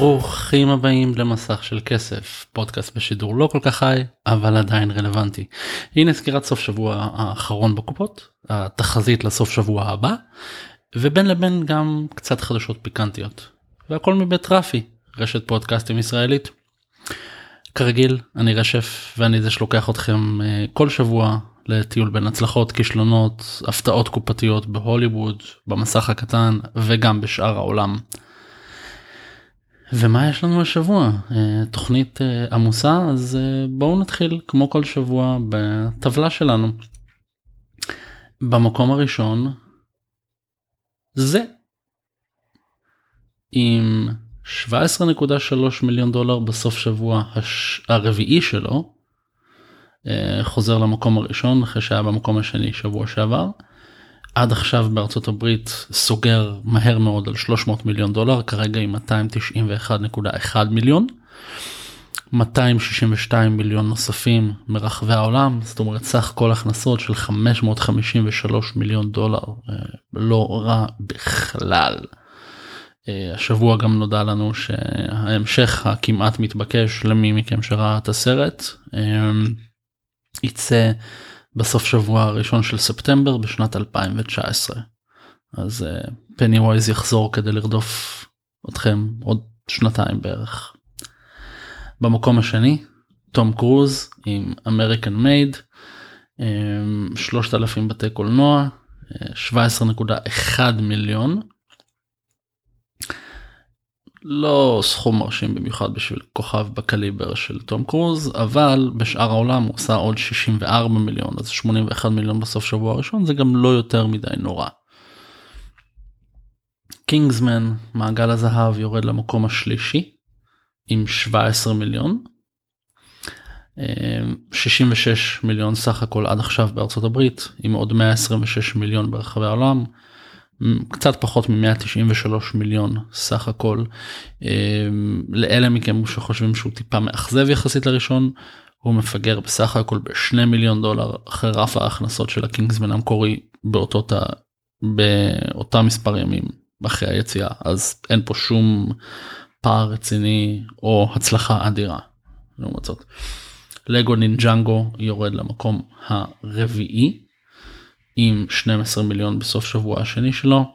Bruch ברוכים הבאים למסך של כסף פודקאסט בשידור לא כל כך חי אבל עדיין רלוונטי. הנה סקירת סוף שבוע האחרון בקופות התחזית לסוף שבוע הבא ובין לבין גם קצת חדשות פיקנטיות והכל מבית רפי רשת פודקאסטים ישראלית. כרגיל אני רשף ואני זה שלוקח אתכם אה, כל שבוע לטיול בין הצלחות כישלונות הפתעות קופתיות בהוליווד במסך הקטן וגם בשאר העולם. ומה יש לנו השבוע? אה, תוכנית אה, עמוסה אז אה, בואו נתחיל כמו כל שבוע בטבלה שלנו. במקום הראשון זה עם 17.3 מיליון דולר בסוף שבוע הש... הרביעי שלו חוזר למקום הראשון אחרי שהיה במקום השני שבוע שעבר. עד עכשיו בארצות הברית סוגר מהר מאוד על 300 מיליון דולר כרגע עם 291.1 מיליון. 262 מיליון נוספים מרחבי העולם זאת אומרת סך כל הכנסות של 553 מיליון דולר אה, לא רע בכלל. אה, השבוע גם נודע לנו שההמשך הכמעט מתבקש למי מכם שראה את הסרט אה, יצא בסוף שבוע הראשון של ספטמבר בשנת 2019. אז פני uh, ווייז יחזור כדי לרדוף אתכם עוד שנתיים בערך. במקום השני תום קרוז עם אמריקן מייד 3,000 בתי קולנוע 17.1 מיליון לא סכום מרשים במיוחד בשביל כוכב בקליבר של תום קרוז אבל בשאר העולם הוא עשה עוד 64 מיליון אז 81 מיליון בסוף שבוע הראשון זה גם לא יותר מדי נורא. קינגסמן מעגל הזהב יורד למקום השלישי עם 17 מיליון. 66 אה, מיליון סך הכל עד עכשיו בארצות הברית עם עוד 126 מיליון ברחבי העולם. קצת פחות מ-193 מיליון סך הכל. אמ, לאלה מכם שחושבים שהוא טיפה מאכזב יחסית לראשון, הוא מפגר בסך הכל בשני מיליון דולר אחרי רף ההכנסות של הקינגסמן המקורי באותו ת... באותם מספר ימים אחרי היציאה אז אין פה שום פער רציני או הצלחה אדירה. לעומת זאת. לגו נינג'נגו יורד למקום הרביעי עם 12 מיליון בסוף שבוע השני שלו.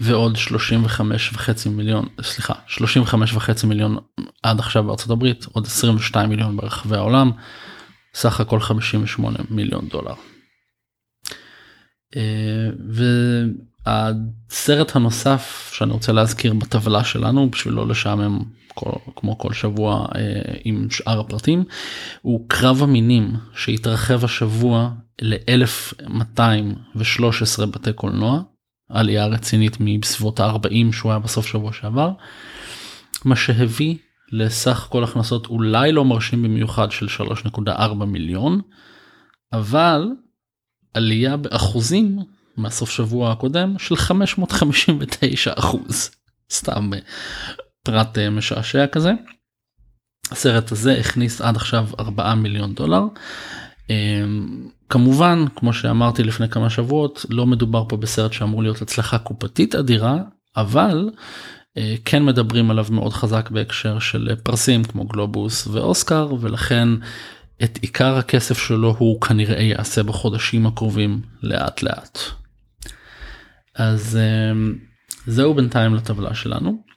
ועוד 35 וחצי מיליון סליחה 35 וחצי מיליון עד עכשיו בארצות הברית עוד 22 מיליון ברחבי העולם סך הכל 58 מיליון דולר. אה, והסרט הנוסף שאני רוצה להזכיר בטבלה שלנו בשביל לא לשעמם כמו כל שבוע אה, עם שאר הפרטים. הוא קרב המינים שהתרחב השבוע ל-1213 בתי קולנוע עלייה רצינית מסביבות ה-40 שהוא היה בסוף שבוע שעבר מה שהביא לסך כל הכנסות אולי לא מרשים במיוחד של 3.4 מיליון אבל עלייה באחוזים מהסוף שבוע הקודם של 559 אחוז. סתם פרט אה, משעשע כזה. הסרט הזה הכניס עד עכשיו 4 מיליון דולר. אמ, כמובן כמו שאמרתי לפני כמה שבועות לא מדובר פה בסרט שאמור להיות הצלחה קופתית אדירה אבל אה, כן מדברים עליו מאוד חזק בהקשר של פרסים כמו גלובוס ואוסקר ולכן את עיקר הכסף שלו הוא כנראה יעשה בחודשים הקרובים לאט לאט. אז זהו בינתיים לטבלה שלנו.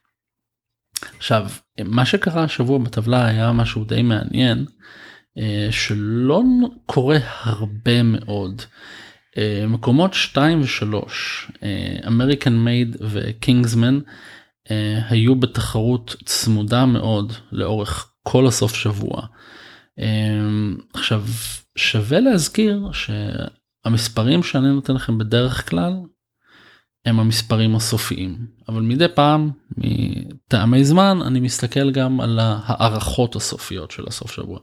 עכשיו מה שקרה השבוע בטבלה היה משהו די מעניין אה, שלא קורה הרבה מאוד. אה, מקומות 2 ו3 אמריקן מייד וקינגסמן היו בתחרות צמודה מאוד לאורך כל הסוף שבוע. אה, עכשיו שווה להזכיר שהמספרים שאני נותן לכם בדרך כלל הם המספרים הסופיים אבל מדי פעם מטעמי זמן אני מסתכל גם על הערכות הסופיות של הסוף שבוע.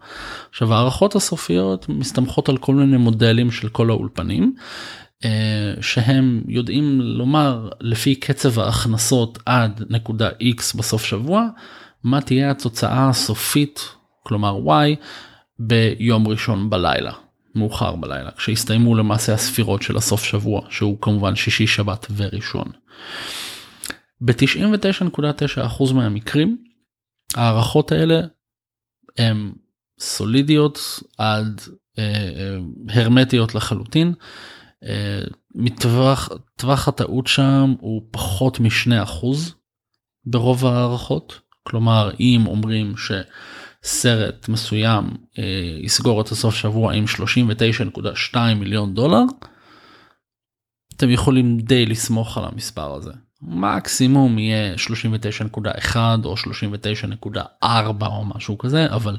עכשיו הערכות הסופיות מסתמכות על כל מיני מודלים של כל האולפנים אה, שהם יודעים לומר לפי קצב ההכנסות עד נקודה x בסוף שבוע מה תהיה התוצאה הסופית כלומר y ביום ראשון בלילה מאוחר בלילה כשהסתיימו למעשה הספירות של הסוף שבוע שהוא כמובן שישי שבת וראשון. ב-99.9% מהמקרים ההערכות האלה הן סולידיות עד אה, אה, הרמטיות לחלוטין. אה, מטווח טווח הטעות שם הוא פחות מ-2% ברוב ההערכות כלומר אם אומרים ש... סרט מסוים אה, יסגור את הסוף שבוע עם 39.2 מיליון דולר, אתם יכולים די לסמוך על המספר הזה. מקסימום יהיה 39.1 או 39.4 או משהו כזה, אבל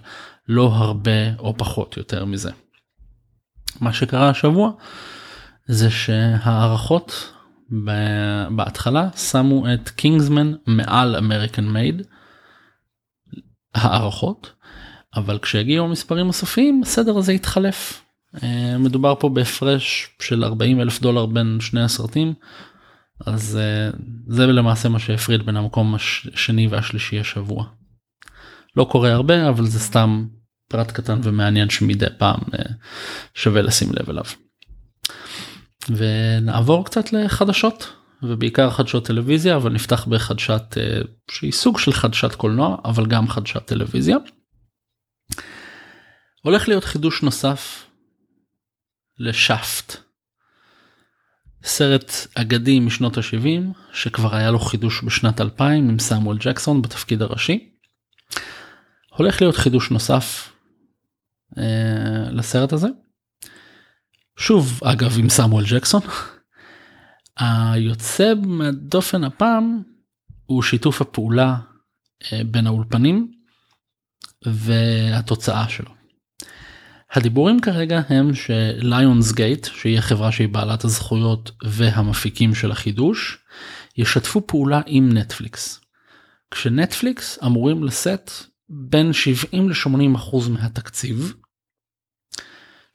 לא הרבה או פחות יותר מזה. מה שקרה השבוע זה שהערכות בהתחלה שמו את קינגסמן מעל אמריקן מייד. הערכות אבל כשהגיעו המספרים הסופיים הסדר הזה התחלף. אה, מדובר פה בהפרש של 40 אלף דולר בין שני הסרטים אז אה, זה למעשה מה שהפריד בין המקום השני והשלישי השבוע. לא קורה הרבה אבל זה סתם פרט קטן ומעניין שמדי פעם אה, שווה לשים לב אליו. ונעבור קצת לחדשות ובעיקר חדשות טלוויזיה אבל נפתח בחדשת שהיא סוג של חדשת קולנוע אבל גם חדשת טלוויזיה. הולך להיות חידוש נוסף לשאפט. סרט אגדי משנות ה-70 שכבר היה לו חידוש בשנת 2000 עם סמואל ג'קסון בתפקיד הראשי. הולך להיות חידוש נוסף אה, לסרט הזה. שוב אגב עם סמואל ג'קסון. היוצא מהדופן הפעם הוא שיתוף הפעולה אה, בין האולפנים והתוצאה שלו. הדיבורים כרגע הם שליונס גייט שהיא החברה שהיא בעלת הזכויות והמפיקים של החידוש ישתפו פעולה עם נטפליקס. כשנטפליקס אמורים לשאת בין 70 ל-80 אחוז מהתקציב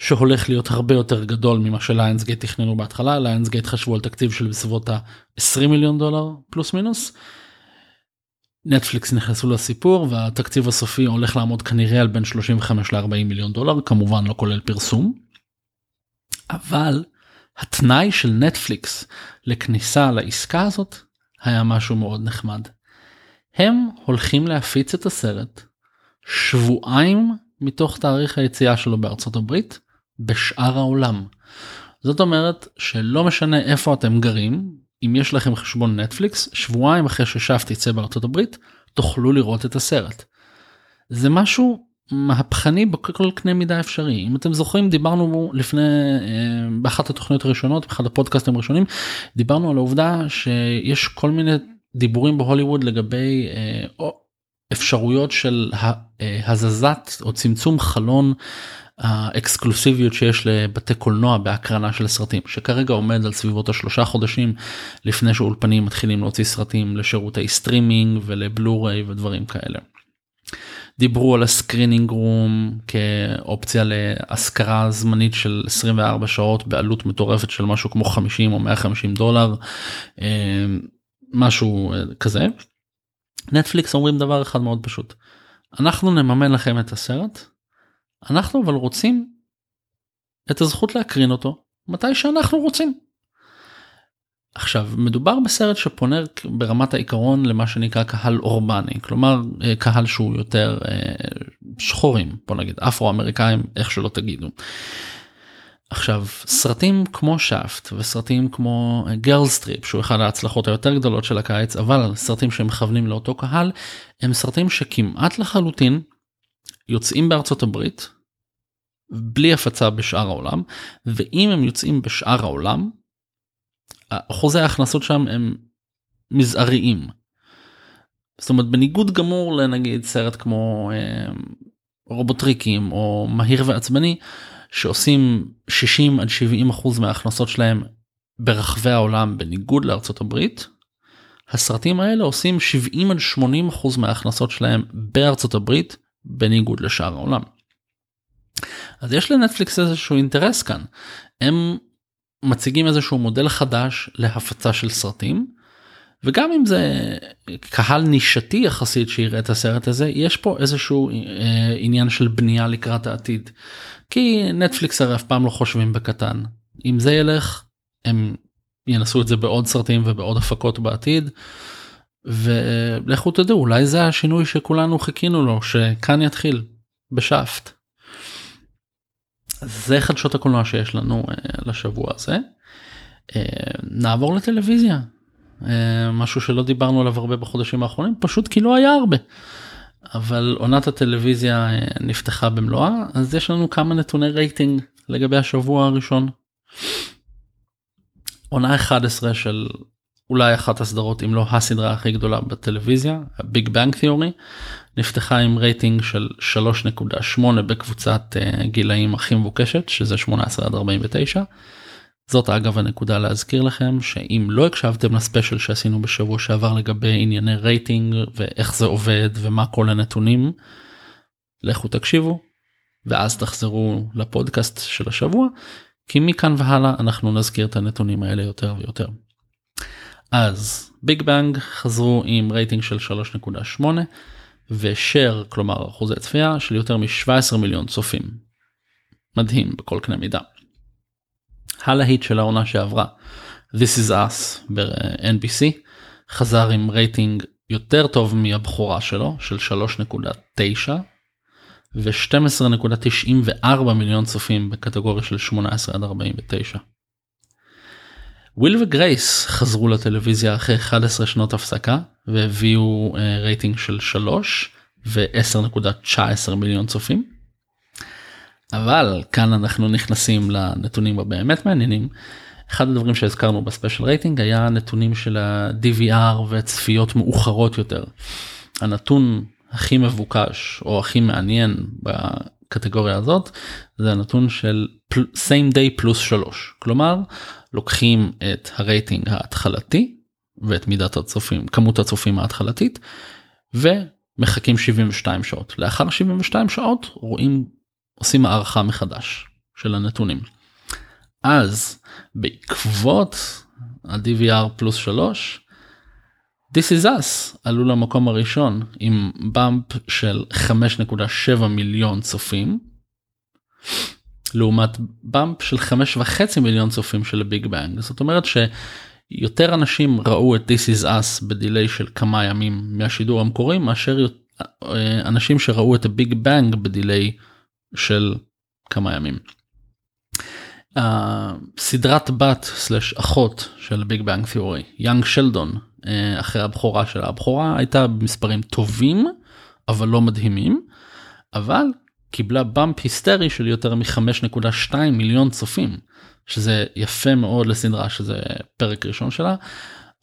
שהולך להיות הרבה יותר גדול ממה שליונס גייט תכננו בהתחלה ליונס גייט חשבו על תקציב של בסביבות ה-20 מיליון דולר פלוס מינוס נטפליקס נכנסו לסיפור והתקציב הסופי הולך לעמוד כנראה על בין 35 ל-40 מיליון דולר כמובן לא כולל פרסום. אבל התנאי של נטפליקס לכניסה לעסקה הזאת היה משהו מאוד נחמד. הם הולכים להפיץ את הסרט שבועיים מתוך תאריך היציאה שלו בארצות הברית בשאר העולם. זאת אומרת שלא משנה איפה אתם גרים אם יש לכם חשבון נטפליקס שבועיים אחרי ששאפט יצא בארצות הברית תוכלו לראות את הסרט. זה משהו מהפכני בכל קנה מידה אפשרי אם אתם זוכרים דיברנו לפני אה, באחת התוכניות הראשונות באחד הפודקאסטים הראשונים דיברנו על העובדה שיש כל מיני דיבורים בהוליווד לגבי אה, אפשרויות של אה, הזזת או צמצום חלון האקסקלוסיביות שיש לבתי קולנוע בהקרנה של סרטים שכרגע עומד על סביבות השלושה חודשים לפני שאולפנים מתחילים להוציא סרטים לשירותי סטרימינג ולבלוריי ודברים כאלה. דיברו על ה-Screening Room כאופציה להשכרה זמנית של 24 שעות בעלות מטורפת של משהו כמו 50 או 150 דולר אה, משהו אה, כזה. נטפליקס אומרים דבר אחד מאוד פשוט אנחנו נממן לכם את הסרט אנחנו אבל רוצים את הזכות להקרין אותו מתי שאנחנו רוצים. עכשיו מדובר בסרט שפונה ברמת העיקרון למה שנקרא קהל אורבני כלומר אה, קהל שהוא יותר אה, שחורים בוא נגיד אפרו אמריקאים איך שלא תגידו. עכשיו סרטים כמו Shaft וסרטים כמו Girls Trip שהוא אחד ההצלחות היותר גדולות של הקיץ אבל סרטים שמכוונים לאותו קהל הם סרטים שכמעט לחלוטין יוצאים בארצות הברית בלי הפצה בשאר העולם ואם הם יוצאים בשאר העולם אחוזי ההכנסות שם הם מזעריים. זאת אומרת בניגוד גמור לנגיד סרט כמו אה, רובוטריקים או מהיר ועצבני שעושים 60 עד 70 אחוז מההכנסות שלהם ברחבי העולם בניגוד לארצות הברית, הסרטים האלה עושים 70 עד 80 אחוז מההכנסות שלהם בארצות הברית בניגוד לשאר העולם. אז יש לנטפליקס איזשהו אינטרס כאן. הם מציגים איזשהו מודל חדש להפצה של סרטים וגם אם זה קהל נישתי יחסית שיראה את הסרט הזה יש פה איזשהו אה, עניין של בנייה לקראת העתיד. כי נטפליקס הרי אף פעם לא חושבים בקטן אם זה ילך הם ינסו את זה בעוד סרטים ובעוד הפקות בעתיד. ולכו תדעו אולי זה השינוי שכולנו חיכינו לו שכאן יתחיל בשאפט. זה חדשות הקולנוע שיש לנו אה, לשבוע הזה. אה, נעבור לטלוויזיה. אה, משהו שלא דיברנו עליו הרבה בחודשים האחרונים פשוט כי לא היה הרבה. אבל עונת הטלוויזיה נפתחה במלואה אז יש לנו כמה נתוני רייטינג לגבי השבוע הראשון. עונה 11 של אולי אחת הסדרות אם לא הסדרה הכי גדולה בטלוויזיה Big Bang Theory נפתחה עם רייטינג של 3.8 בקבוצת uh, גילאים הכי מבוקשת שזה 18 עד 49. זאת אגב הנקודה להזכיר לכם שאם לא הקשבתם ל-special שעשינו בשבוע שעבר לגבי ענייני רייטינג ואיך זה עובד ומה כל הנתונים לכו תקשיבו ואז תחזרו לפודקאסט של השבוע כי מכאן והלאה אנחנו נזכיר את הנתונים האלה יותר ויותר. אז Big Bang חזרו עם רייטינג של 3.8 ו share כלומר אחוזי צפייה של יותר מ-17 מיליון צופים. מדהים בכל קנה מידה. הלהיט של העונה שעברה This is us ב-NBC חזר עם רייטינג יותר טוב מהבכורה שלו של 3.9 ו-12.94 מיליון צופים בקטגוריה של 18 עד 49. וויל וגרייס חזרו לטלוויזיה אחרי 11 שנות הפסקה והביאו uh, רייטינג של 3 ו-10.19 מיליון צופים. אבל כאן אנחנו נכנסים לנתונים הבאמת מעניינים. אחד הדברים שהזכרנו בספיישל רייטינג היה נתונים של ה-DVR וצפיות מאוחרות יותר. הנתון הכי מבוקש או הכי מעניין בקטגוריה הזאת זה הנתון של same day פלוס 3 כלומר לוקחים את הרייטינג ההתחלתי ואת מידת הצופים כמות הצופים ההתחלתית ומחכים 72 שעות לאחר 72 שעות רואים עושים הערכה מחדש של הנתונים. אז בעקבות ה-DVR פלוס 3 This is us עלו למקום הראשון עם bump של 5.7 מיליון צופים לעומת bump של 5.5 מיליון צופים של Big Bang זאת אומרת שיותר אנשים ראו את This is us ב delay של כמה ימים מהשידור המקורי מאשר אה, אנשים שראו את ה Big Bang ב delay של כמה ימים. סדרת בת slash אחות של Big Bang Theory Young Sheldon אה, אחרי הבכורה שלה הבכורה הייתה במספרים טובים אבל לא מדהימים אבל קיבלה bump היסטרי של יותר מ-5.2 מיליון צופים שזה יפה מאוד לסדרה שזה פרק ראשון שלה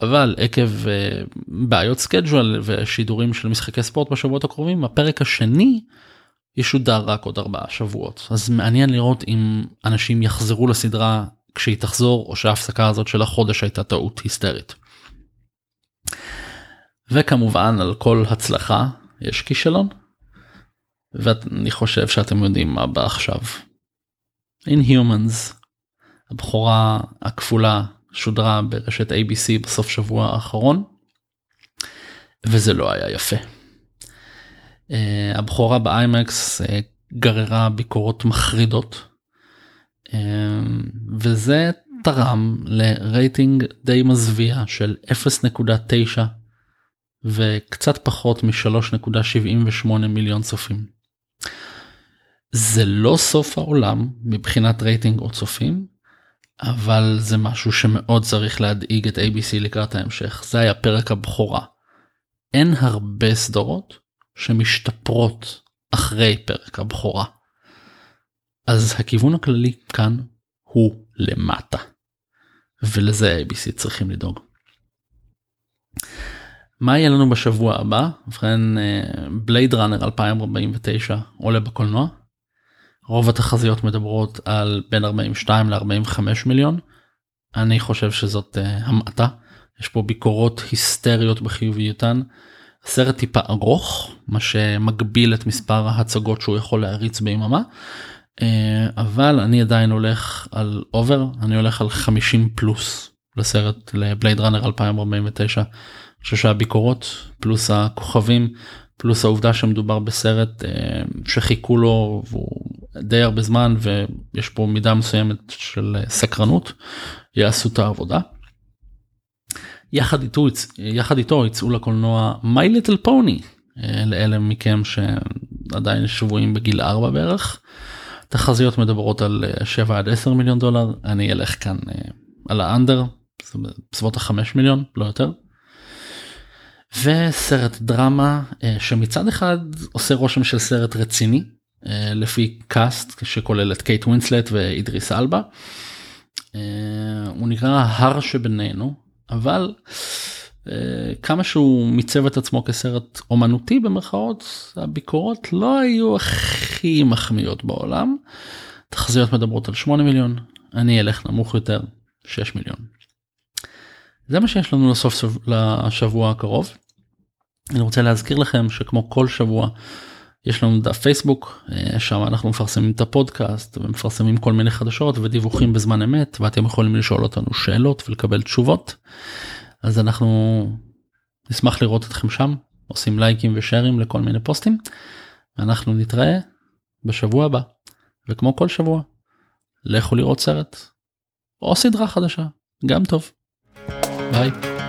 אבל עקב uh, בעיות schedule ושידורים של משחקי ספורט בשבועות הקרובים הפרק השני ישודר רק עוד ארבעה שבועות אז מעניין לראות אם אנשים יחזרו לסדרה כשהיא תחזור או שההפסקה הזאת של החודש הייתה טעות היסטרית. וכמובן על כל הצלחה יש כישלון. ואני חושב שאתם יודעים מה בא עכשיו. Inhumans, הבכורה הכפולה שודרה ברשת ABC בסוף שבוע האחרון וזה לא היה יפה. Uh, הבכורה באיימקס uh, גררה ביקורות מחרידות uh, וזה תרם לרייטינג די מזוויע של 0.9 וקצת פחות מ-3.78 מיליון צופים. זה לא סוף העולם מבחינת רייטינג או צופים, אבל זה משהו שמאוד צריך להדאיג את ABC לקראת ההמשך. זה היה פרק הבכורה. אין הרבה סדרות שמשתפרות אחרי פרק הבכורה. אז הכיוון הכללי כאן הוא למטה. ולזה ABC צריכים לדאוג. מה יהיה לנו בשבוע הבא? ובכן בלייד ראנר 2049 עולה בקולנוע. רוב התחזיות מדברות על בין 42 ל-45 מיליון. אני חושב שזאת uh, המעטה יש פה ביקורות היסטריות בחיוביותן. סרט טיפה ארוך מה שמגביל את מספר ההצגות שהוא יכול להריץ ביממה. Uh, אבל אני עדיין הולך על אובר אני הולך על 50 פלוס לסרט לבלייד ראנר 2049. אני חושב שהביקורות פלוס הכוכבים פלוס העובדה שמדובר בסרט אה, שחיכו לו והוא די הרבה זמן ויש פה מידה מסוימת של סקרנות יעשו את העבודה. יחד איתו, יחד איתו יצאו לקולנוע My Little Pony אה, לאלה מכם שעדיין שבויים בגיל 4 בערך. תחזיות מדברות על 7 אה, עד 10 מיליון דולר אני אלך כאן על האנדר בסביבות ה-5 מיליון לא יותר. וסרט דרמה אה, שמצד אחד עושה רושם של סרט רציני אה, לפי cast שכולל את קייט ווינסלט ואידריס אלבה. אה, הוא נקרא הר שבינינו אבל כמה שהוא מיצב את עצמו כסרט אומנותי במרכאות הביקורות לא היו הכי מחמיאות בעולם. תחזיות מדברות על 8 מיליון אני אלך נמוך יותר 6 מיליון. זה מה שיש לנו לסוף לשבוע הקרוב. אני רוצה להזכיר לכם שכמו כל שבוע יש לנו דף פייסבוק אה, שם אנחנו מפרסמים את הפודקאסט ומפרסמים כל מיני חדשות ודיווחים בזמן אמת ואתם יכולים לשאול אותנו שאלות ולקבל תשובות. אז אנחנו נשמח לראות אתכם שם עושים לייקים ושארים לכל מיני פוסטים. אנחנו נתראה בשבוע הבא וכמו כל שבוע לכו לראות סרט או סדרה חדשה גם טוב. ביי.